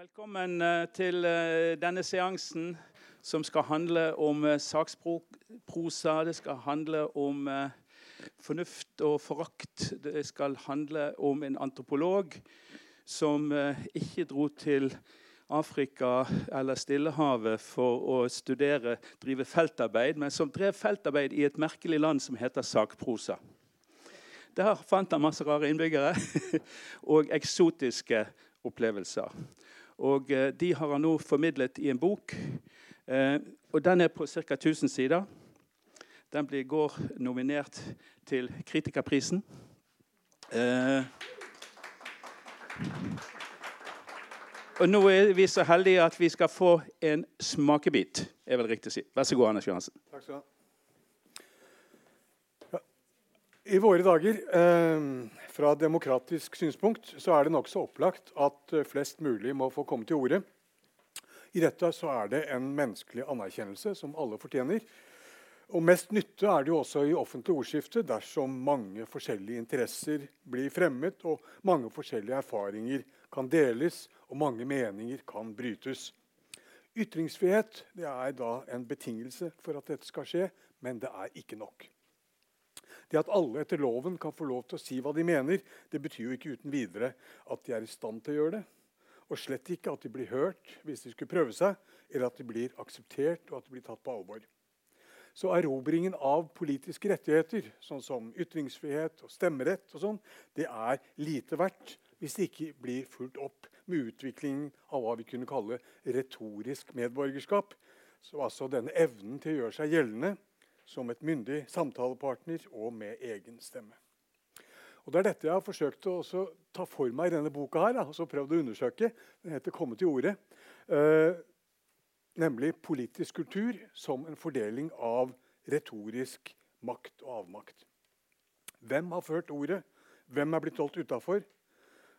Velkommen eh, til eh, denne seansen som skal handle om eh, saksprosa. Det skal handle om fornuft og forakt. Det skal handle om en antropolog som ikke dro til Afrika eller Stillehavet for å studere, drive feltarbeid, men som drev feltarbeid i et merkelig land som heter sakprosa. Der fant han masse rare innbyggere og eksotiske opplevelser. Og eh, De har han nå formidlet i en bok. Eh, og Den er på ca. 1000 sider. Den ble i går nominert til Kritikerprisen. Eh, og nå er vi så heldige at vi skal få en smakebit. er vel riktig å si. Vær så god, Anders Johansen. Takk skal du ha. I våre dager, fra demokratisk synspunkt, så er det nokså opplagt at eh, flest mulig må få komme til orde. I dette så er det en menneskelig anerkjennelse som alle fortjener. Og Mest nytte er det jo også i offentlig ordskifte dersom mange forskjellige interesser blir fremmet, og mange forskjellige erfaringer kan deles, og mange meninger kan brytes. Ytringsfrihet er da en betingelse for at dette skal skje, men det er ikke nok. Det at alle etter loven kan få lov til å si hva de mener, det betyr jo ikke uten videre at de er i stand til å gjøre det. Og slett ikke at de blir hørt hvis de skulle prøve seg, eller at de blir akseptert og at de blir tatt på alvor. Så erobringen av politiske rettigheter, sånn som ytringsfrihet og stemmerett, og sånn, det er lite verdt hvis det ikke blir fulgt opp med utviklingen av hva vi kunne kalle retorisk medborgerskap. Så altså denne evnen til å gjøre seg gjeldende som et myndig samtalepartner og med egen stemme. Og Det er dette jeg har forsøkt å ta for meg i denne boka. her, altså prøvd å undersøke. Den heter 'Komme til ordet'. Eh, nemlig politisk kultur som en fordeling av retorisk makt og avmakt. Hvem har ført ordet? Hvem er blitt holdt utafor?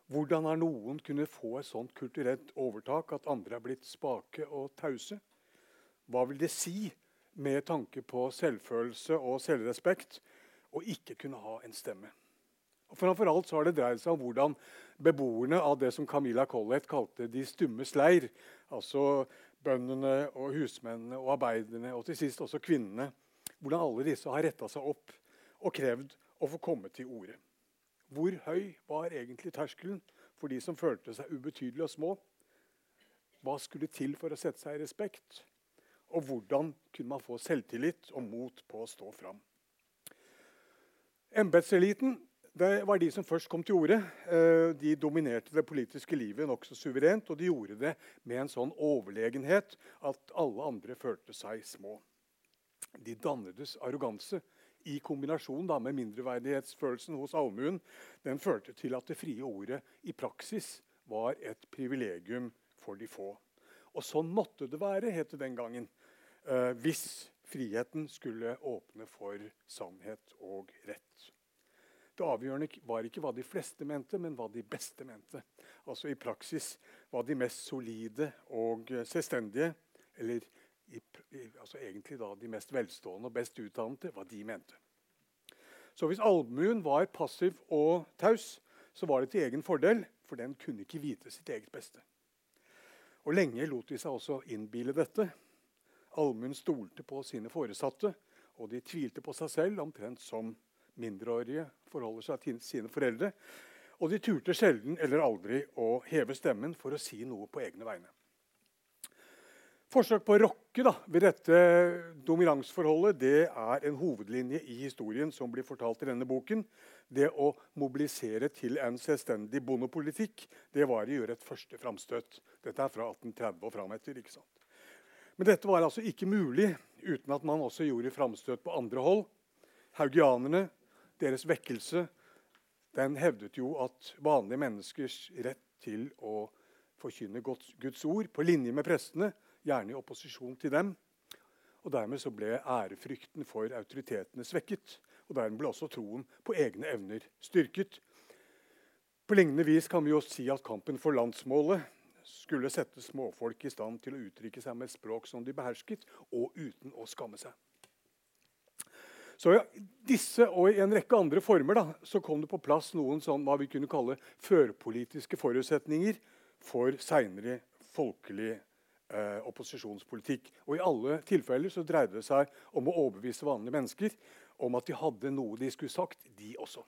Hvordan har noen kunnet få et sånt kulturelt overtak at andre er blitt spake og tause? Hva vil det si med tanke på selvfølelse og selvrespekt, og ikke kunne ha en stemme. Og Framfor alt så har det dreid seg om hvordan beboerne av det som Camilla Collett kalte de stummes leir, altså bøndene og husmennene og arbeiderne og til sist også kvinnene, hvordan alle disse har retta seg opp og krevd å få komme til orde. Hvor høy var egentlig terskelen for de som følte seg ubetydelige og små? Hva skulle til for å sette seg i respekt? Og hvordan kunne man få selvtillit og mot på å stå fram? Embetseliten var de som først kom til orde. Eh, de dominerte det politiske livet nokså suverent, og de gjorde det med en sånn overlegenhet at alle andre følte seg små. De dannedes arroganse i kombinasjon da, med mindreverdighetsfølelsen hos allmuen den førte til at det frie ordet i praksis var et privilegium for de få. Og sånn måtte det være, het det den gangen eh, hvis friheten skulle åpne for sannhet og rett. Det avgjørende var ikke hva de fleste mente, men hva de beste mente. Altså i praksis hva de mest solide og selvstendige, eller i, altså egentlig da de mest velstående og best utdannede, hva de mente. Så hvis allmuen var passiv og taus, så var det til egen fordel, for den kunne ikke vite sitt eget beste. Og Lenge lot de seg også innbille dette. Allmuen stolte på sine foresatte, og de tvilte på seg selv, omtrent som mindreårige forholder seg til sine foreldre. Og de turte sjelden eller aldri å heve stemmen for å si noe på egne vegne. Forsøk på å rokke da, ved dette dominansforholdet det er en hovedlinje i historien som blir fortalt i denne boken. Det å mobilisere til en selvstendig bondepolitikk det var å gjøre et første framstøt. Dette er fra 1830 og frametter. ikke sant? Men dette var altså ikke mulig uten at man også gjorde framstøt på andre hold. Haugianerne, deres vekkelse, den hevdet jo at vanlige menneskers rett til å forkynne Guds ord på linje med prestene, gjerne i opposisjon til dem. Og Dermed så ble ærefrykten for autoritetene svekket. Og dermed ble også troen på egne evner styrket. På lignende vis kan vi jo si at kampen for landsmålet skulle sette småfolk i stand til å uttrykke seg med språk som de behersket, og uten å skamme seg. Så ja, disse og i en rekke andre former da, så kom det på plass noen sånn, hva vi kunne kalle førpolitiske forutsetninger for seinere folkelig eh, opposisjonspolitikk. Og I alle tilfeller så dreide det seg om å overbevise vanlige mennesker om at de hadde noe de skulle sagt, de også.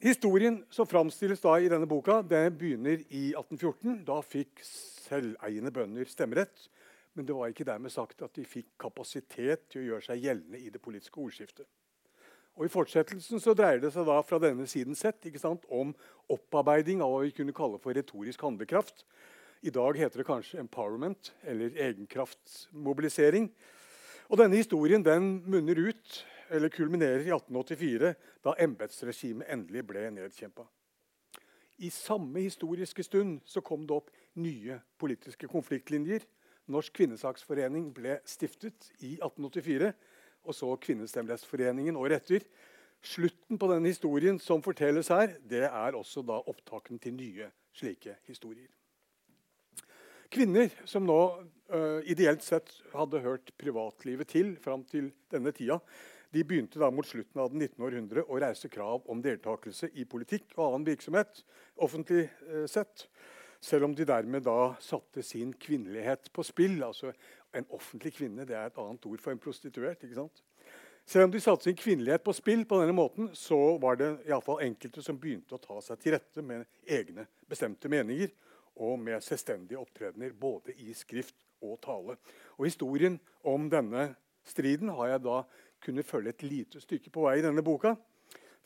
Historien som framstilles da i denne boka, det begynner i 1814. Da fikk selveiende bønder stemmerett. Men det var ikke dermed sagt at de fikk kapasitet til å gjøre seg gjeldende i det politiske ordskiftet. Og I fortsettelsen så dreier det seg da fra denne siden sett sant, om opparbeiding av hva vi kunne kalle for retorisk handlekraft. I dag heter det kanskje 'empowerment' eller egenkraftsmobilisering. Og Denne historien den munner ut, eller kulminerer i 1884, da embetsregimet endelig ble nedkjempa. I samme historiske stund så kom det opp nye politiske konfliktlinjer. Norsk kvinnesaksforening ble stiftet i 1884 og så Kvinnestemmerettsforeningen året etter. Slutten på den historien som fortelles her, det er også da opptakene til nye slike historier. Kvinner som nå uh, ideelt sett hadde hørt privatlivet til fram til denne tida, de begynte da mot slutten av den 19. århundre å reise krav om deltakelse i politikk og annen virksomhet. offentlig uh, sett, Selv om de dermed da satte sin kvinnelighet på spill. altså en offentlig kvinne det er et annet ord for en prostituert. ikke sant? Selv om de satte sin kvinnelighet på spill, på denne måten, så var det i alle fall enkelte som begynte å ta seg til rette med egne bestemte meninger og med selvstendige opptredener både i skrift og tale. Og Historien om denne striden har jeg da kunnet følge et lite stykke på vei i denne boka.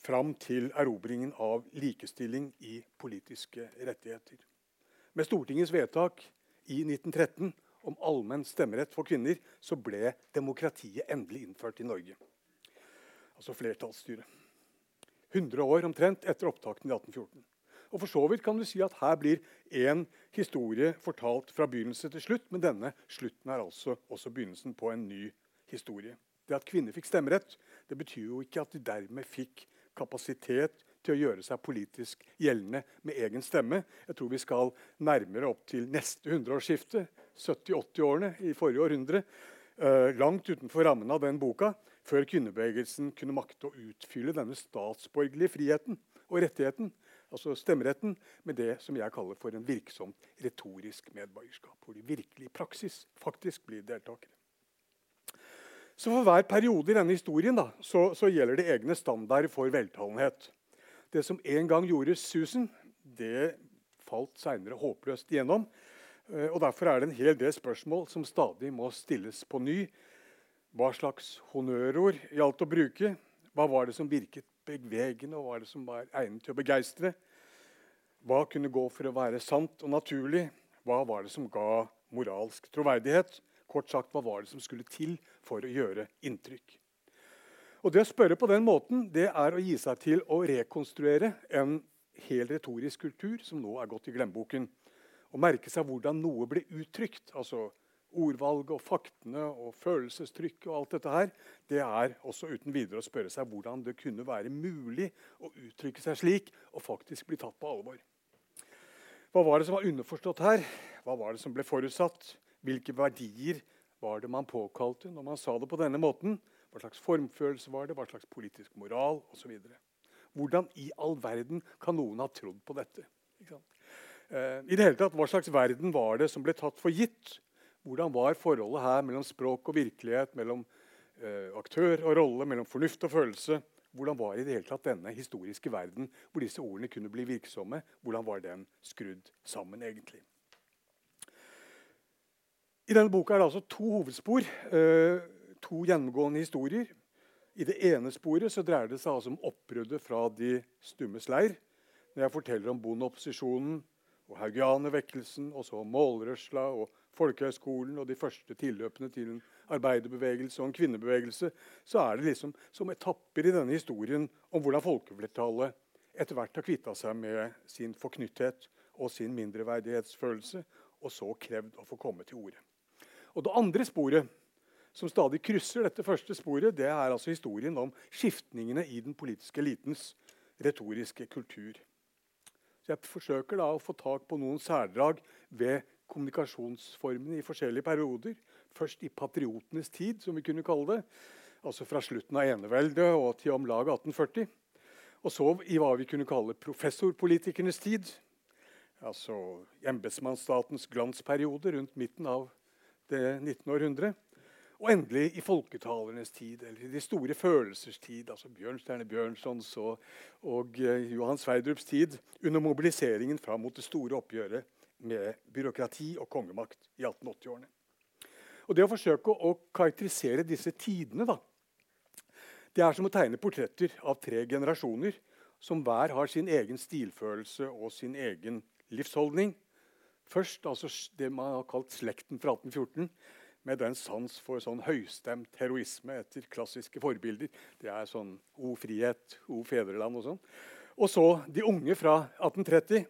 Fram til erobringen av likestilling i politiske rettigheter. Med Stortingets vedtak i 1913 om allmenn stemmerett for kvinner, så ble demokratiet endelig innført i Norge. Altså flertallsstyret. 100 år omtrent etter opptakten i 1814. Og for så vidt kan du si at Her blir én historie fortalt fra begynnelse til slutt, men denne slutten er altså også begynnelsen på en ny historie. Det at kvinner fikk stemmerett, det betyr jo ikke at de dermed fikk kapasitet til å gjøre seg politisk gjeldende med egen stemme. Jeg tror vi skal nærmere opp til neste hundreårsskifte, 70-80-årene i forrige århundre, uh, langt utenfor rammen av den boka, før kvinnebevegelsen kunne makte å utfylle denne statsborgerlige friheten og rettigheten, altså stemmeretten, med det som jeg kaller for en virksomt retorisk medborgerskap. Hvor de virkelig i praksis faktisk blir deltakere. Så For hver periode i denne historien da, så, så gjelder det egne standarder for veltalenhet. Det som en gang gjorde susen, det falt seinere håpløst igjennom. Eh, og Derfor er det en hel del spørsmål som stadig må stilles på ny. Hva slags honnørord gjaldt å bruke? Hva var det som virket bevegende, og hva var det som var egnet til å begeistre? Hva kunne gå for å være sant og naturlig? Hva var det som ga moralsk troverdighet? Kort sagt, hva var det som skulle til for å gjøre inntrykk? Og Det å spørre på den måten det er å gi seg til å rekonstruere en hel retorisk kultur som nå er gått i glemmeboken. Å merke seg hvordan noe ble uttrykt. altså Ordvalget og faktene og følelsestrykket og alt dette her, det er også uten videre å spørre seg hvordan det kunne være mulig å uttrykke seg slik og faktisk bli tatt på alvor. Hva var det som var underforstått her? Hva var det som ble forutsatt? Hvilke verdier var det man påkalte når man sa det på denne måten? Hva slags formfølelse var det? Hva slags politisk moral? osv. Hvordan i all verden kan noen ha trodd på dette? Eh, I det hele tatt, Hva slags verden var det som ble tatt for gitt? Hvordan var forholdet her mellom språk og virkelighet, mellom eh, aktør og rolle, mellom fornuft og følelse? Hvordan var i det hele tatt denne historiske verden hvor disse ordene kunne bli virksomme? Hvordan var den skrudd sammen, egentlig? I denne boka er det altså to hovedspor. Eh, to gjennomgående historier. I det ene sporet så dreier det seg altså om oppbruddet fra de stummes leir. Når jeg forteller om bondeopposisjonen og haugianervekkelsen, og så målrørsla og folkehøgskolen og de første tilløpene til en arbeiderbevegelse og en kvinnebevegelse, så er det liksom som etapper i denne historien om hvordan folkeflertallet etter hvert har kvitta seg med sin forknytthet og sin mindreverdighetsfølelse, og så krevd å få komme til orde. Og Det andre sporet som stadig krysser dette første sporet, det er altså historien om skiftningene i den politiske elitens retoriske kultur. Så Jeg forsøker da å få tak på noen særdrag ved kommunikasjonsformene i forskjellige perioder. Først i patriotenes tid, som vi kunne kalle det. Altså fra slutten av eneveldet og til om lag 1840. Og så i hva vi kunne kalle professorpolitikernes tid. altså embetsmannsstatens glansperiode rundt midten av det 19. århundre. Og endelig i folketalernes tid, eller i de store følelsers tid, altså Bjørnstjerne Bjørnsons og, og uh, Johan Sverdrups tid, under mobiliseringen fram mot det store oppgjøret med byråkrati og kongemakt i 1880-årene. Og Det å forsøke å karakterisere disse tidene da, det er som å tegne portretter av tre generasjoner som hver har sin egen stilfølelse og sin egen livsholdning. Først altså det man har kalt slekten fra 1814 med den sans for sånn høystemt heroisme etter klassiske forbilder. Det er sånn O frihet, O fedreland og sånn. Og så de unge fra 1830,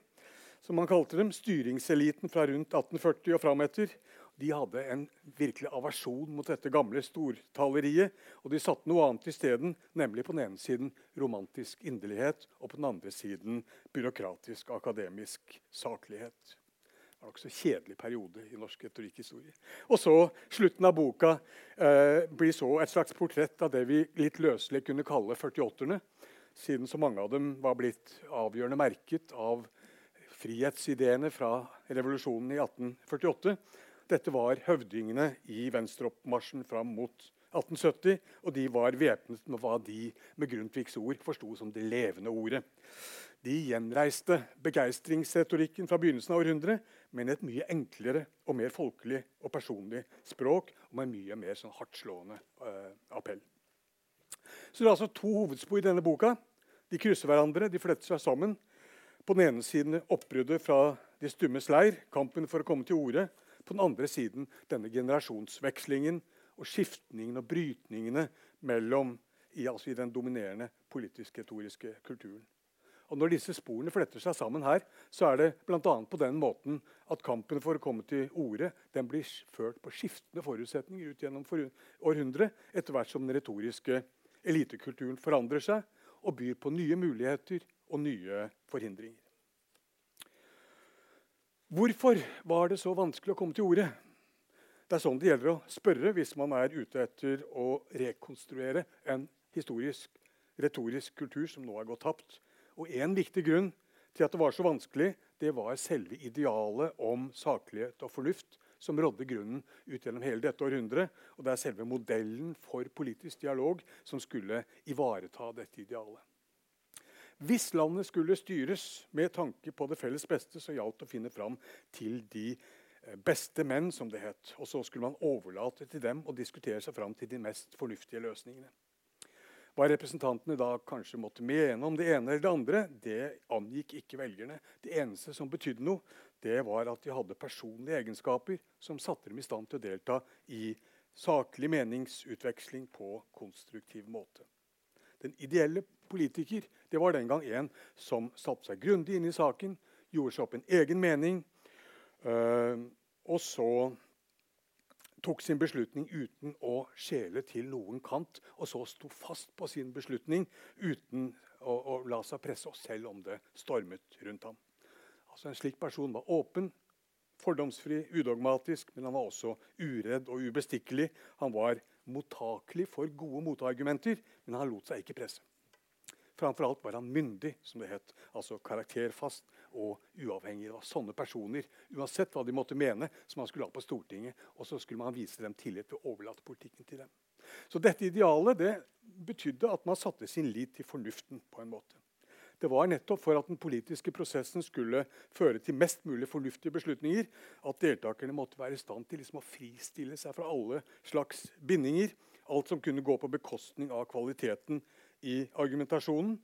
som man kalte dem. Styringseliten fra rundt 1840 og frametter. De hadde en virkelig aversjon mot dette gamle stortaleriet. Og de satte noe annet isteden, nemlig på den ene siden romantisk inderlighet og på den andre siden byråkratisk akademisk saklighet en nokså kjedelig periode i norsk retorikkhistorie. Og så slutten av boka eh, blir så et slags portrett av det vi litt løselig kunne kalle 48-erne, siden så mange av dem var blitt avgjørende merket av frihetsideene fra revolusjonen i 1848. Dette var høvdingene i venstreoppmarsjen fram mot 1870, og de var væpnet med hva de med Grundtvigs ord forsto som det levende ordet. De gjenreiste begeistringsretorikken fra begynnelsen av århundret, men et mye enklere og mer folkelig og personlig språk og med mye mer sånn hardtslående uh, appell. Så Det er altså to hovedspor i denne boka. De krysser hverandre, de fletter seg sammen. På den ene siden oppbruddet fra de stummes leir, kampen for å komme til orde. På den andre siden denne generasjonsvekslingen og skiftningene og brytningene mellom i, altså i den dominerende politisk-retoriske kulturen. Og Når disse sporene fletter seg sammen her, så er det bl.a. på den måten at kampen for å komme til orde blir ført på skiftende forutsetninger ut gjennom århundret, etter hvert som den retoriske elitekulturen forandrer seg og byr på nye muligheter og nye forhindringer. Hvorfor var det så vanskelig å komme til orde? Det er sånn det gjelder å spørre hvis man er ute etter å rekonstruere en historisk, retorisk kultur som nå er gått tapt. Og En viktig grunn til at det var så vanskelig, det var selve idealet om saklighet og fornuft som rådde grunnen ut gjennom hele dette århundret. Og det er selve modellen for politisk dialog som skulle ivareta dette idealet. Hvis landet skulle styres med tanke på det felles beste, så gjaldt det å finne fram til de Eh, beste menn, som det het. Og så skulle man overlate til dem å diskutere seg fram til de mest fornuftige løsningene. Hva representantene da kanskje måtte mene om det ene eller det andre, det angikk ikke velgerne. Det eneste som betydde noe, det var at de hadde personlige egenskaper som satte dem i stand til å delta i saklig meningsutveksling på konstruktiv måte. Den ideelle politiker det var den gang en som satte seg grundig inn i saken, gjorde seg opp en egen mening, øh, og så tok sin beslutning uten å skjele til noen kant. Og så sto fast på sin beslutning uten å, å la seg presse, oss selv om det stormet rundt ham. Altså En slik person var åpen, fordomsfri, udogmatisk, men han var også uredd og ubestikkelig. Han var mottakelig for gode motargumenter, men han lot seg ikke presse. Framfor alt var han myndig, som det het, altså karakterfast og uavhengig. Det var sånne personer, uansett hva de måtte mene, som man skulle ha på Stortinget. Og så skulle man vise dem tillit ved å overlate politikken til dem. Så dette idealet det betydde at man satte sin lit til fornuften. på en måte. Det var nettopp for at den politiske prosessen skulle føre til mest mulig fornuftige beslutninger, at deltakerne måtte være i stand til liksom å fristille seg fra alle slags bindinger. Alt som kunne gå på bekostning av kvaliteten i argumentasjonen.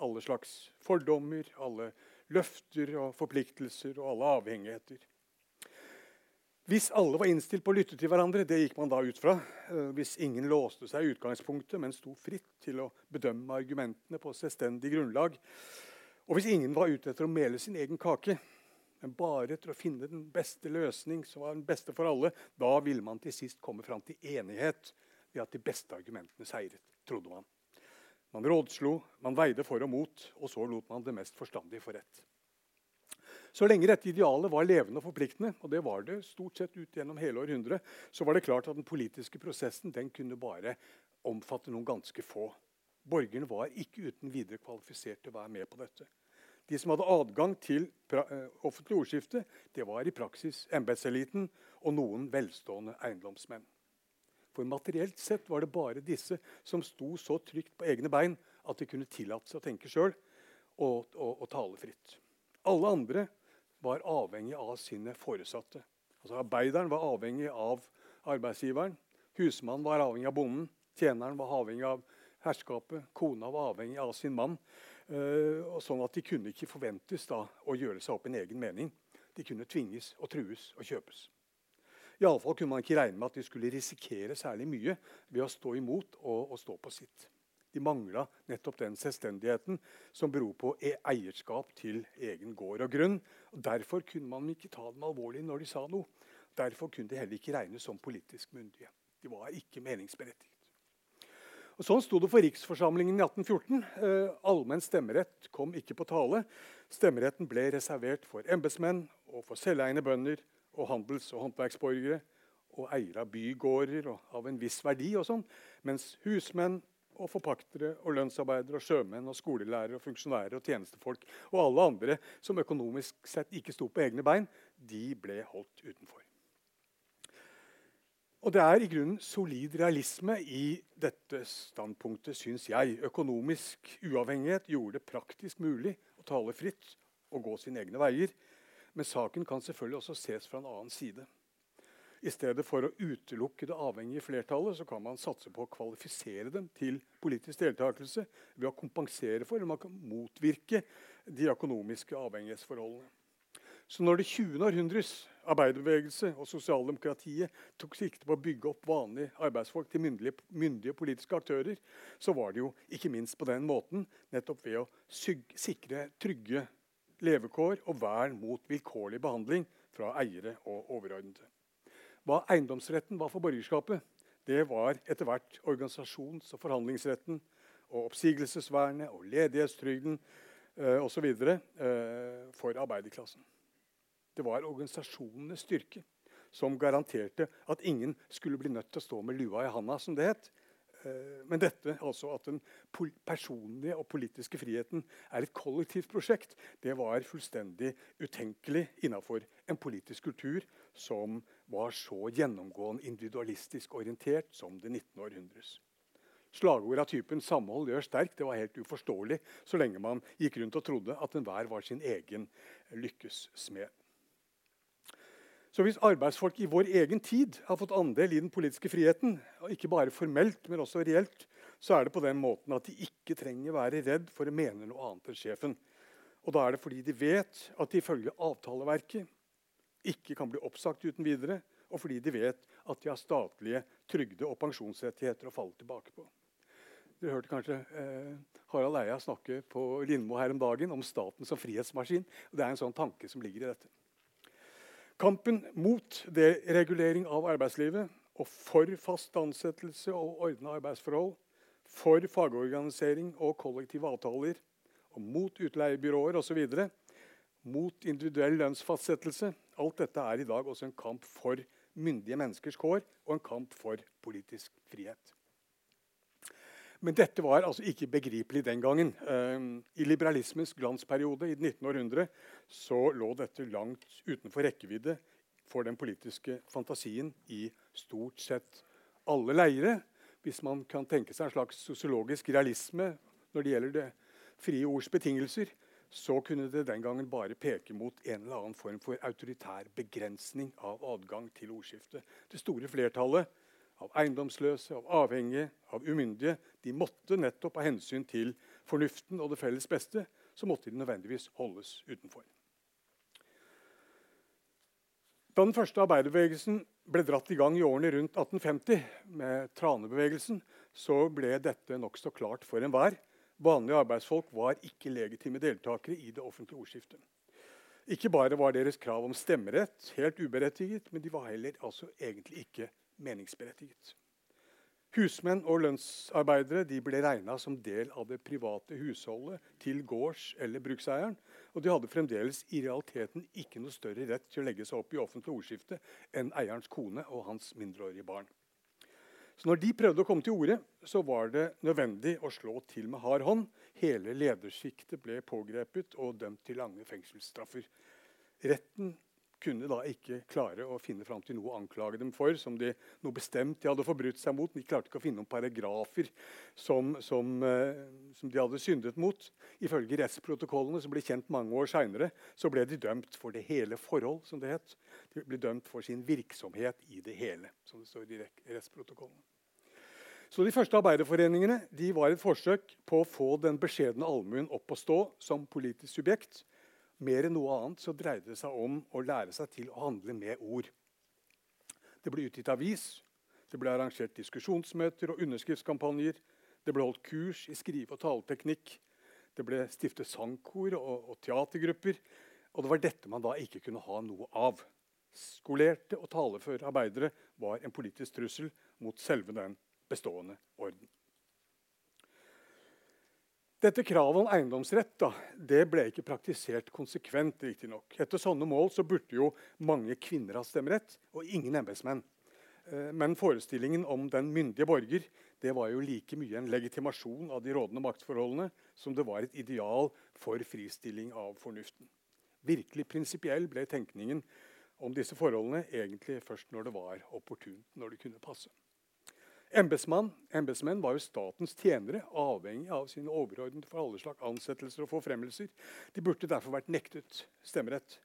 Alle slags fordommer, alle løfter og forpliktelser og alle avhengigheter. Hvis alle var innstilt på å lytte til hverandre, det gikk man da ut fra, eh, hvis ingen låste seg i utgangspunktet, men sto fritt til å bedømme argumentene på selvstendig grunnlag, og hvis ingen var ute etter å mele sin egen kake, men bare etter å finne den beste løsning, som var den beste for alle, da ville man til sist komme fram til enighet ved at de beste argumentene seiret, trodde man. Man rådslo, man veide for og mot, og så lot man det mest forstandige få rett. Så lenge dette idealet var levende og forpliktende, og det var det stort sett ut gjennom hele århundret, så var det klart at den politiske prosessen den kunne bare omfatte noen ganske få. Borgerne var ikke uten videre kvalifisert til å være med på dette. De som hadde adgang til eh, offentlig ordskifte, det var i praksis embetseliten og noen velstående eiendomsmenn. For materielt sett var det bare disse som sto så trygt på egne bein at de kunne tillate seg å tenke sjøl og, og, og, tale fritt. Alle andre var avhengig av sine foresatte. Altså Arbeideren var avhengig av arbeidsgiveren. Husmannen var avhengig av bonden. Tjeneren var avhengig av herskapet. Kona var avhengig av sin mann. Uh, sånn at De kunne ikke forventes da å gjøre seg opp en egen mening. De kunne tvinges og trues og kjøpes. Iallfall kunne man ikke regne med at de skulle risikere særlig mye ved å stå imot og, og stå på sitt. De mangla nettopp den selvstendigheten som beror på e eierskap til egen gård og grunn. Og derfor kunne man ikke ta dem alvorlig når de sa noe. Derfor kunne de heller ikke regnes som politisk myndige. De var ikke meningsberettiget. Og Sånn sto det for riksforsamlingen i 1814. Eh, allmenn stemmerett kom ikke på tale. Stemmeretten ble reservert for embetsmenn og for selveiende bønder og handels- og håndverksborgere og eiere av bygårder og av en viss verdi, og sånn, mens husmenn og forpaktere og lønnsarbeidere og sjømenn og skolelærere og funksjonærer og tjenestefolk og alle andre som økonomisk sett ikke sto på egne bein, de ble holdt utenfor. Og Det er i grunnen solid realisme i dette standpunktet, syns jeg. Økonomisk uavhengighet gjorde det praktisk mulig å tale fritt og gå sine egne veier. Men saken kan selvfølgelig også ses fra en annen side. I stedet for å utelukke det avhengige flertallet så kan man satse på å kvalifisere dem til politisk deltakelse ved å kompensere for eller man kan motvirke de økonomiske avhengighetsforholdene. Så når det 20. århundres arbeiderbevegelse og sosialdemokratiet tok sikte på å bygge opp vanlige arbeidsfolk til myndige, myndige, politiske aktører, så var det jo ikke minst på den måten nettopp ved å sikre trygge levekår og vern mot vilkårlig behandling fra eiere og overordnede. Hva eiendomsretten var for borgerskapet, det var etter hvert organisasjons- og forhandlingsretten og oppsigelsesvernet og ledighetstrygden eh, osv. Eh, for arbeiderklassen. Det var organisasjonenes styrke som garanterte at ingen skulle bli nødt til å stå med lua i handa, som det het, men dette, altså at den personlige og politiske friheten er et kollektivt prosjekt, det var fullstendig utenkelig innafor en politisk kultur som var så gjennomgående individualistisk orientert som det 19. århundres. Slagord av typen 'samhold gjør sterk' det var helt uforståelig så lenge man gikk rundt og trodde at enhver var sin egen lykkes smed. Så hvis arbeidsfolk i vår egen tid har fått andel i den politiske friheten, ikke bare formelt, men også reelt, så er det på den måten at de ikke trenger være redd for å mene noe annet enn sjefen. Og da er det fordi de vet at de ifølge avtaleverket ikke kan bli oppsagt uten videre, og fordi de vet at de har statlige trygde- og pensjonsrettigheter å falle tilbake på. Dere hørte kanskje eh, Harald Eia snakke på Lindmo her om dagen om staten som frihetsmaskin. Det er en sånn tanke som ligger i dette. Kampen mot deregulering av arbeidslivet og for fast ansettelse og ordna arbeidsforhold, for fagorganisering og kollektive avtaler, og mot utleiebyråer osv., mot individuell lønnsfastsettelse Alt dette er i dag også en kamp for myndige menneskers kår og en kamp for politisk frihet. Men dette var altså ikke begripelig den gangen. Ehm, I liberalismens glansperiode i det 19. århundre så lå dette langt utenfor rekkevidde for den politiske fantasien i stort sett alle leire. Hvis man kan tenke seg en slags sosiologisk realisme når det gjelder det frie ords betingelser, så kunne det den gangen bare peke mot en eller annen form for autoritær begrensning av adgang til ordskiftet. Det store flertallet av eiendomsløse, av avhengige, av umyndige. De måtte nettopp av hensyn til fornuften og det felles beste så måtte de nødvendigvis holdes utenfor. Da den første arbeiderbevegelsen ble dratt i gang i årene rundt 1850, med tranebevegelsen, så ble dette nokså klart for enhver. Vanlige arbeidsfolk var ikke legitime deltakere i det offentlige ordskiftet. Ikke bare var deres krav om stemmerett helt uberettiget, men de var heller altså egentlig ikke meningsberettiget. Husmenn og lønnsarbeidere ble regna som del av det private husholdet til gårds- eller brukseieren. Og de hadde fremdeles i realiteten ikke noe større rett til å legge seg opp i offentlig ordskifte enn eierens kone og hans mindreårige barn. Så når de prøvde å komme til orde, var det nødvendig å slå til med hard hånd. Hele ledersjiktet ble pågrepet og dømt til lange fengselsstraffer. Retten kunne da ikke klare å finne fram til noe å anklage dem for, som de, noe bestemt de hadde forbrutt seg mot. De klarte ikke å finne noen paragrafer som, som, eh, som de hadde syndet mot. Ifølge rettsprotokollene som ble kjent mange år seinere, ble de dømt for det hele forhold. som det het. De ble dømt for sin virksomhet i det hele, som det står i rettsprotokollene. Så De første arbeiderforeningene de var et forsøk på å få den beskjedne allmuen opp å stå som politisk subjekt mer enn noe annet så dreide det seg om å lære seg til å handle med ord. Det ble utgitt avis, det ble arrangert diskusjonsmøter og underskriftskampanjer. Det ble holdt kurs i skrive- og taleteknikk. Det ble stiftet sangkor og, og teatergrupper. Og det var dette man da ikke kunne ha noe av. Skolerte og taleføre arbeidere var en politisk trussel mot selve den bestående orden. Dette kravet om eiendomsrett da, det ble ikke praktisert konsekvent. nok. Etter sånne mål så burde jo mange kvinner ha stemmerett, og ingen embetsmenn. Eh, men forestillingen om den myndige borger det var jo like mye en legitimasjon av de rådende maktforholdene som det var et ideal for fristilling av fornuften. Virkelig prinsipiell ble tenkningen om disse forholdene egentlig først når det var opportunt, når det kunne passe. Embetsmenn var jo statens tjenere, avhengig av sine overordnede for alle slags ansettelser og forfremmelser. De burde derfor vært nektet stemmerett.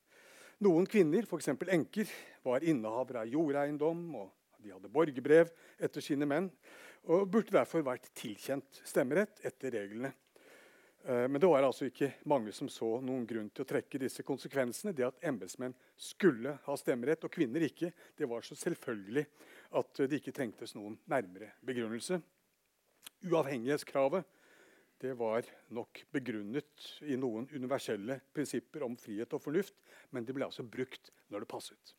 Noen kvinner, f.eks. enker, var innehavere av jordeiendom og de hadde borgerbrev etter sine menn og burde derfor vært tilkjent stemmerett etter reglene. Eh, men det var altså ikke mange som så noen grunn til å trekke disse konsekvensene. Det at embetsmenn skulle ha stemmerett og kvinner ikke, det var så selvfølgelig at det ikke trengtes noen nærmere begrunnelse. Uavhengighetskravet det var nok begrunnet i noen universelle prinsipper om frihet og fornuft, men det ble altså brukt når det passet.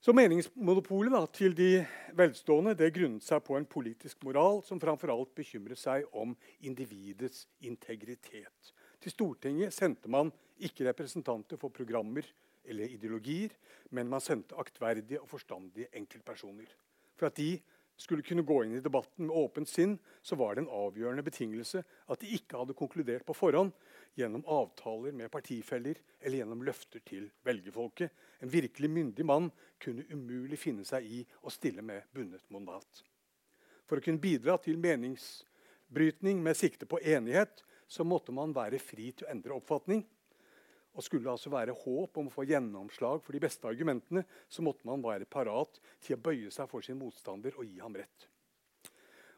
Så Meningsmonopolet da, til de velstående det grunnet seg på en politisk moral som framfor alt bekymret seg om individets integritet. Til Stortinget sendte man ikke representanter for programmer eller ideologier, men man sendte aktverdige og forstandige enkeltpersoner. For at de skulle kunne gå inn i debatten med åpent sinn, så var det en avgjørende betingelse at de ikke hadde konkludert på forhånd gjennom avtaler med partifeller eller gjennom løfter til velgerfolket. En virkelig myndig mann kunne umulig finne seg i å stille med bundet mandat. For å kunne bidra til meningsbrytning med sikte på enighet så måtte man være fri til å endre oppfatning. Og skulle det altså være håp om å få gjennomslag for de beste argumentene, så måtte man være parat til å bøye seg for sin motstander og gi ham rett.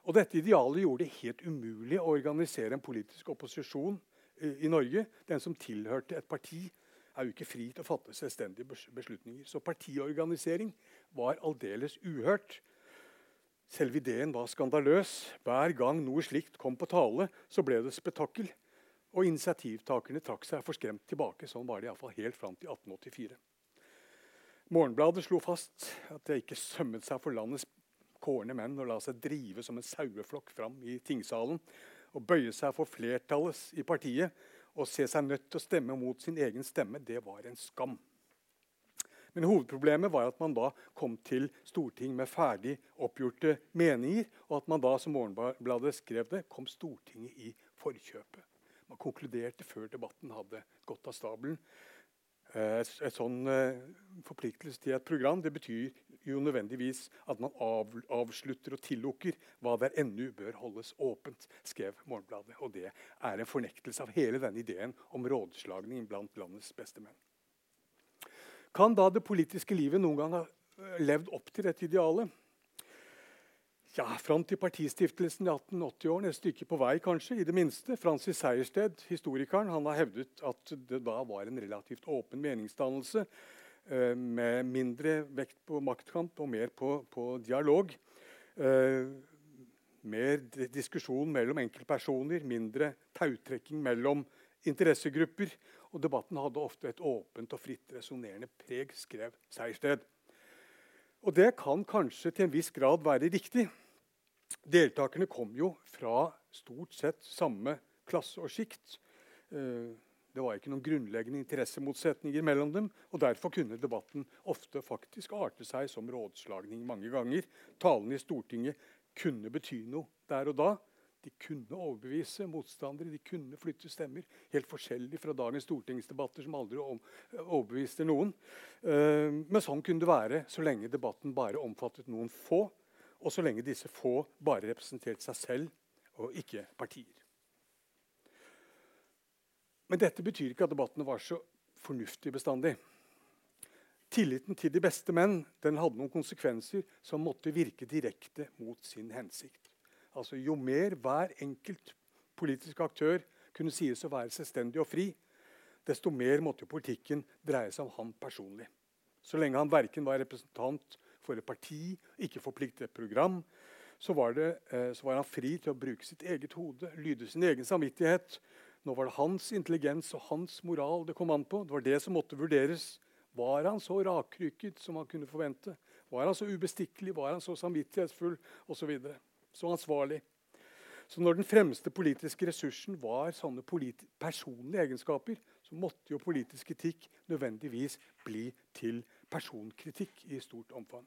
Og Dette idealet gjorde det helt umulig å organisere en politisk opposisjon eh, i Norge. Den som tilhørte et parti, er jo ikke fri til å fatte selvstendige beslutninger. Så partiorganisering var aldeles uhørt. Selve ideen var skandaløs. Hver gang noe slikt kom på tale, så ble det spetakkel. Og initiativtakerne trakk seg forskremt tilbake. Sånn var det iallfall helt fram til 1884. Morgenbladet slo fast at det ikke sømmet seg for landets kårne menn å la seg drive som en saueflokk fram i tingsalen og bøye seg for flertallet i partiet og se seg nødt til å stemme mot sin egen stemme, det var en skam. Men hovedproblemet var at man da kom til Stortinget med ferdig oppgjorte meninger, og at man da, som Morgenbladet skrev det, kom Stortinget i forkjøpet. Man konkluderte før debatten hadde gått av stabelen. Eh, et, sånn uh, forpliktelse til et program det betyr jo nødvendigvis at man av, avslutter og tillukker hva der ennå bør holdes åpent, skrev Morgenbladet. Og det er en fornektelse av hele denne ideen om rådslagning blant landets beste menn. Kan da det politiske livet noen gang ha eh, levd opp til dette idealet? Ja, Fram til partistiftelsen i 1880-årene, et stykke på vei kanskje. i det minste. Francis Sejersted, historikeren, han har hevdet at det da var en relativt åpen meningsdannelse eh, med mindre vekt på maktkamp og mer på, på dialog. Eh, mer diskusjon mellom enkeltpersoner, mindre tautrekking mellom interessegrupper. Og debatten hadde ofte et åpent og fritt resonnerende preg, skrev Sejersted. Og det kan kanskje til en viss grad være riktig. Deltakerne kom jo fra stort sett samme klasse og sjikt. Eh, Det var ikke noen grunnleggende interessemotsetninger mellom dem. og Derfor kunne debatten ofte faktisk arte seg som rådslagning mange ganger. Talene i Stortinget kunne bety noe der og da. De kunne overbevise motstandere, de kunne flytte stemmer. Helt forskjellig fra dagens stortingsdebatter, som aldri overbeviste noen. Eh, men sånn kunne det være så lenge debatten bare omfattet noen få, og så lenge disse få bare representerte seg selv og ikke partier. Men dette betyr ikke at debattene var så fornuftige bestandig. Tilliten til de beste menn den hadde noen konsekvenser som måtte virke direkte mot sin hensikt. Altså, Jo mer hver enkelt politisk aktør kunne sies å være selvstendig og fri, desto mer måtte politikken dreie seg om ham personlig. Så lenge han verken var representant for et parti, ikke forpliktet et program, så var, det, eh, så var han fri til å bruke sitt eget hode, lyde sin egen samvittighet. Nå var det hans intelligens og hans moral det kom an på. Det var det som måtte vurderes. Var han så rakrykket som han kunne forvente? Var han så ubestikkelig? Var han så samvittighetsfull? Og så, videre. så ansvarlig. Så når den fremste politiske ressursen var sånne personlige egenskaper, så måtte jo politisk kritikk nødvendigvis bli til personkritikk i stort omfang.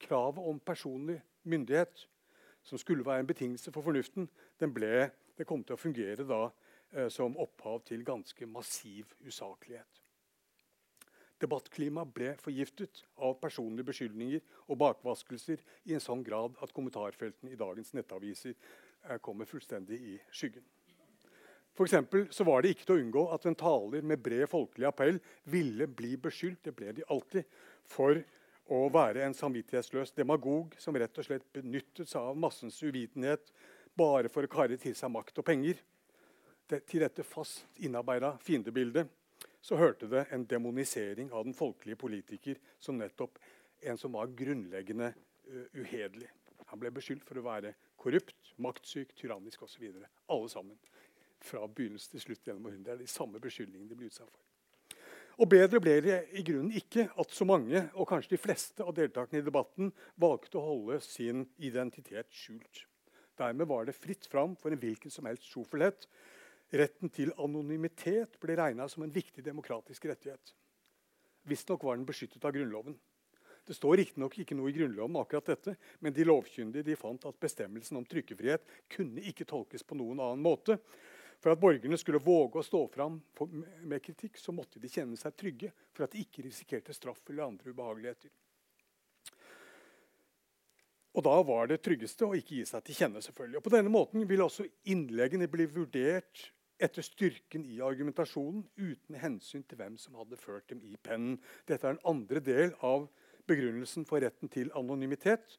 Kravet om personlig myndighet, som skulle være en betingelse for fornuften, ble, det kom til å fungere da eh, som opphav til ganske massiv usaklighet. Debattklimaet ble forgiftet av personlige beskyldninger og bakvaskelser i en sånn grad at kommentarfeltene i dagens nettaviser eh, kommer fullstendig i skyggen. For så var det ikke til å unngå at en taler med bred folkelig appell ville bli beskyldt det ble de alltid, for å være en samvittighetsløs demagog som rett og slett benyttet seg av massens uvitenhet bare for å karre til seg makt og penger. Det, til dette fast innarbeida fiendebildet så hørte det en demonisering av den folkelige politiker som nettopp en som var grunnleggende uh, uhederlig. Han ble beskyldt for å være korrupt, maktsyk, tyrannisk osv. Alle sammen. Fra begynnelse til slutt gjennom århundret. Det er de samme beskyldningene de ble utsatt for. Og Bedre ble det i grunnen ikke at så mange, og kanskje de fleste av deltakerne i debatten, valgte å holde sin identitet skjult. Dermed var det fritt fram for en hvilken som helst sjofelhet Retten til anonymitet ble regna som en viktig demokratisk rettighet. Visstnok var den beskyttet av Grunnloven. Det står riktignok ikke noe i Grunnloven akkurat dette, men de lovkyndige de fant at bestemmelsen om trykkefrihet kunne ikke tolkes på noen annen måte. For at borgerne skulle våge å stå fram med kritikk, så måtte de kjenne seg trygge for at de ikke risikerte straff eller andre ubehageligheter. Og Da var det tryggeste å ikke gi seg til kjenne. selvfølgelig. Og På denne måten vil også innleggene bli vurdert etter styrken i argumentasjonen uten hensyn til hvem som hadde ført dem i pennen. Dette er en andre del av begrunnelsen for retten til anonymitet.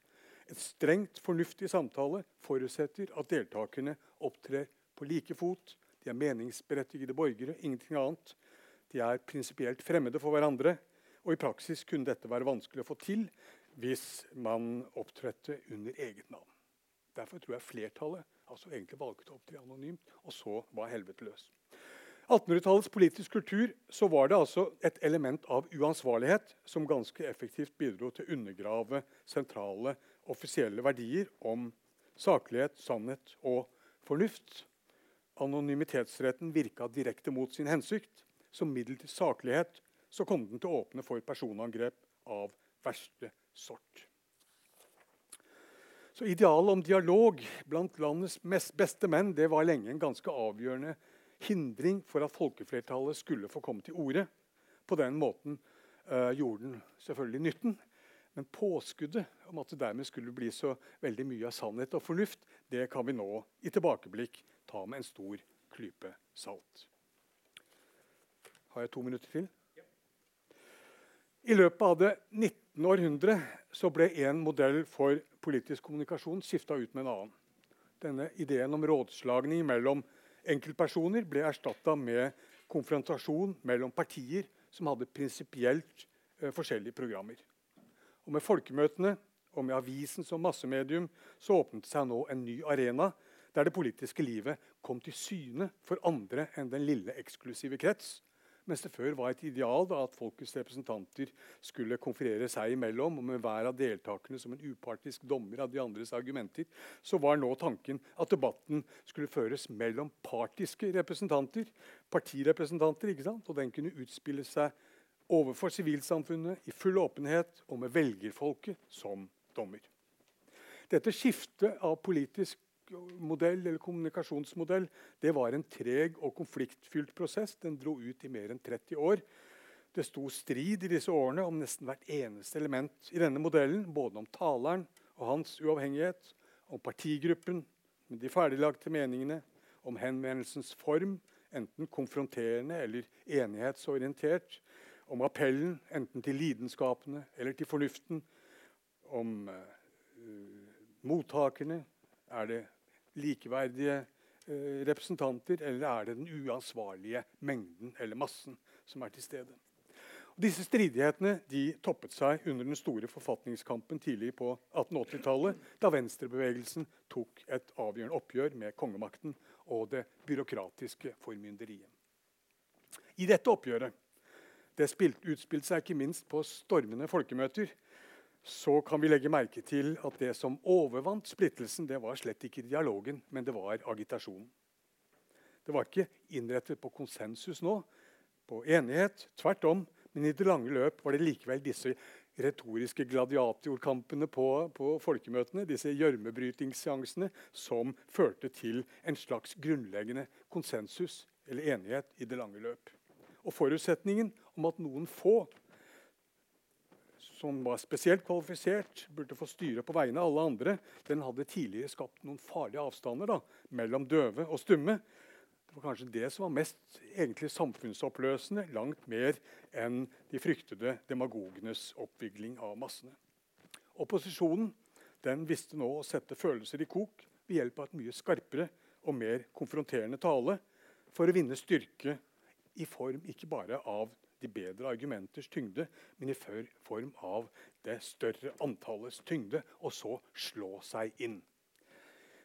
Et strengt fornuftig samtale forutsetter at deltakerne opptrer på like fot. De er meningsberettigede borgere, ingenting annet. De er prinsipielt fremmede for hverandre. Og I praksis kunne dette være vanskelig å få til hvis man opptrådte under eget navn. Derfor tror jeg flertallet altså egentlig valgte å opptre anonymt, og så var helvete løs. 1800-tallets politisk kultur så var det altså et element av uansvarlighet som ganske effektivt bidro til å undergrave sentrale offisielle verdier om saklighet, sannhet og fornuft. Anonymitetsretten virka direkte mot sin hensikt. Som middel til saklighet så kom den til å åpne for personangrep av verste sort. Så Idealet om dialog blant landets beste menn det var lenge en ganske avgjørende hindring for at folkeflertallet skulle få komme til orde. På den måten uh, gjorde den selvfølgelig nytten. Men påskuddet om at det dermed skulle bli så veldig mye av sannhet og fornuft, det kan vi nå i tilbakeblikk ta med en stor klype salt. Har jeg to minutter til? I løpet av det 19. århundre ble en modell for politisk kommunikasjon skifta ut med en annen. Denne ideen om rådslagning mellom enkeltpersoner ble erstatta med konfrontasjon mellom partier som hadde prinsipielt eh, forskjellige programmer. Og Med folkemøtene og med avisen som massemedium så åpnet det seg nå en ny arena der det politiske livet kom til syne for andre enn den lille eksklusive krets. Mens det før var et ideal da, at folkets representanter skulle konferere seg imellom, og med hver av deltakerne som en upartisk dommer av de andres argumenter, så var nå tanken at debatten skulle føres mellom partiske representanter, partirepresentanter, ikke sant? og den kunne utspille seg overfor sivilsamfunnet i full åpenhet og med velgerfolket som dommer. Dette skiftet av politisk modell eller kommunikasjonsmodell det var en treg og konfliktfylt prosess. Den dro ut i mer enn 30 år. Det sto strid i disse årene om nesten hvert eneste element i denne modellen. Både om taleren og hans uavhengighet, om partigruppen med de ferdiglagte meningene, om henvendelsens form, enten konfronterende eller enighetsorientert, om appellen, enten til lidenskapene eller til fornuften, om uh, mottakerne. Er det likeverdige eh, representanter, eller er det den uansvarlige mengden eller massen som er til stede? Og disse stridighetene toppet seg under den store forfatningskampen tidlig på 1880-tallet, da venstrebevegelsen tok et avgjørende oppgjør med kongemakten og det byråkratiske formynderiet. I dette oppgjøret det utspilte seg ikke minst på stormende folkemøter så kan vi legge merke til at det som overvant splittelsen, det var slett ikke dialogen, men det var agitasjonen. Det var ikke innrettet på konsensus nå, på enighet. Tvert om. Men i det lange løp var det likevel disse retoriske gladiatorkampene på, på folkemøtene, disse gjørmebrytingsseansene, som førte til en slags grunnleggende konsensus eller enighet i det lange løp. Og forutsetningen om at noen få som var spesielt kvalifisert, burde få styre på vegne av alle andre, den hadde tidligere skapt noen farlige avstander da, mellom døve og stumme. Det var kanskje det som var mest egentlig samfunnsoppløsende, langt mer enn de fryktede demagogenes oppvigling av massene. Opposisjonen den visste nå å sette følelser i kok ved hjelp av et mye skarpere og mer konfronterende tale for å vinne styrke i form ikke bare av de bedre argumenters tyngde, men i form av det større antallets tyngde, og så slå seg inn.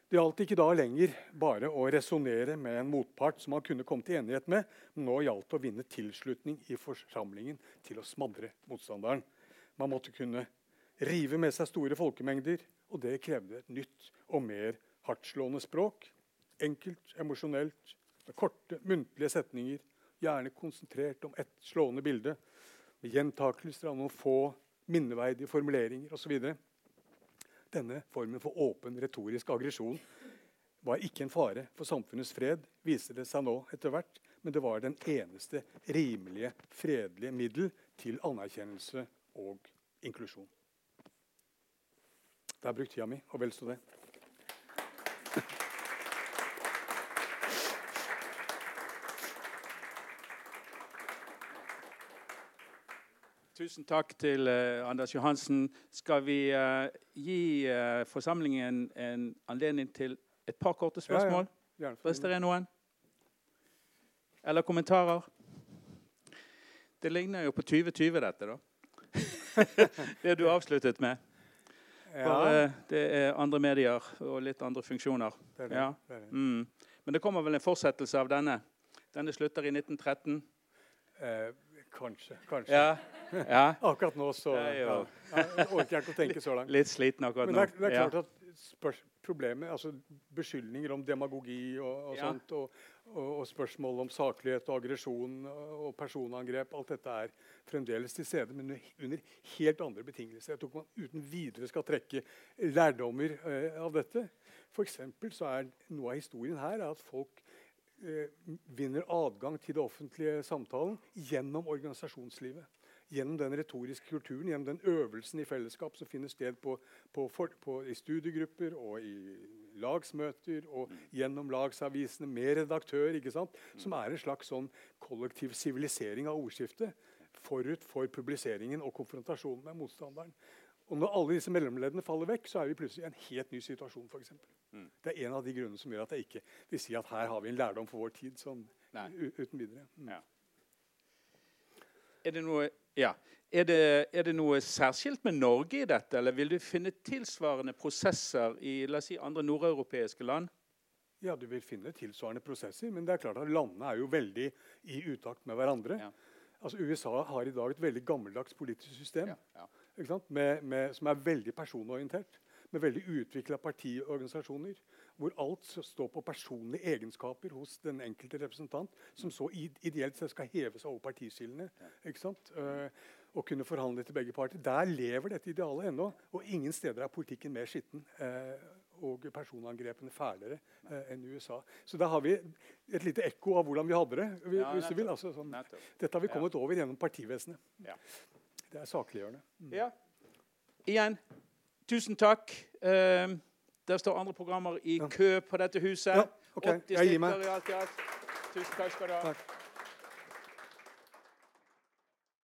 Det gjaldt ikke da lenger bare å resonnere med en motpart som man kunne komme til enighet med, men nå gjaldt å vinne tilslutning i forsamlingen til å smadre motstanderen. Man måtte kunne rive med seg store folkemengder, og det krevde et nytt og mer hardtslående språk. Enkelt, emosjonelt, med korte, muntlige setninger gjerne konsentrert om ett slående bilde, med gjentakelser av noen få minneverdige formuleringer osv. Denne formen for åpen retorisk aggresjon var ikke en fare for samfunnets fred, viser det seg nå etter hvert, men det var den eneste rimelige, fredelige middel til anerkjennelse og inklusjon. Det brukte brukt tida mi, og vel så det. Tusen takk til uh, Anders Johansen. Skal vi uh, gi uh, forsamlingen en anledning til et par korte spørsmål? Ja, ja. Hvis det er noen? Eller kommentarer? Det ligner jo på 2020, dette, da. det du avsluttet med. For det er andre medier og litt andre funksjoner. Er. Ja. Mm. Men det kommer vel en fortsettelse av denne? Denne slutter i 1913? Kanskje. Kanskje. Ja. Ja. Akkurat nå så ja, orker jeg ikke å tenke så langt. Litt sliten akkurat nå. Men det er, det er klart at spørs, problemet, altså Beskyldninger om demagogi og, og sånt, og, og, og, spørsmål om saklighet og aggresjon og personangrep, alt dette er fremdeles til stede, men under helt andre betingelser. Jeg tror man uten videre skal trekke lærdommer eh, av dette. For så er Noe av historien her er at folk vinner adgang til det offentlige samtalen gjennom organisasjonslivet gjennom den retoriske kulturen, gjennom den øvelsen i fellesskap som finner sted på, på, på, i studiegrupper og i lagsmøter og mm. gjennom lagsavisene med redaktør, ikke sant? Mm. som er en slags sånn kollektiv sivilisering av ordskiftet forut for publiseringen og konfrontasjonen med motstanderen. Og Når alle disse mellomleddene faller vekk, så er vi plutselig i en helt ny situasjon. For eksempel. Mm. Det er en av de grunnene som gjør at jeg ikke vil si at her har vi en lærdom for vår tid. sånn uten videre. Mm. Ja. Er det noe ja. Er det, er det, noe særskilt med Norge i dette, eller vil du finne tilsvarende prosesser i la oss si, andre nordeuropeiske land? Ja, du vil finne tilsvarende prosesser, men det er klart at landene er jo veldig i utakt med hverandre. Ja. Altså, USA har i dag et veldig gammeldags politisk system? Med, med, som er veldig personorientert. Med veldig utvikla partiorganisasjoner. Hvor alt står på personlige egenskaper hos den enkelte representant. Som så ideelt sett skal heve seg over partiskillene. Eh, og kunne forhandle til begge parter. Der lever dette idealet ennå. Og ingen steder er politikken mer skitten. Eh, og personangrepene fælere eh, enn USA. Så da har vi et lite ekko av hvordan vi hadde det. vi- Ja, hvis du vil. Altså, sånn, dette har vi Ja. kommet over gjennom partivesenet. Ja. Det er sakliggjørende. Ja. Igjen, tusen takk. Uh, der står andre programmer i kø på dette huset. Ja, ok. 80 Jeg gir meg. Tusen takk skal du ha. Takk.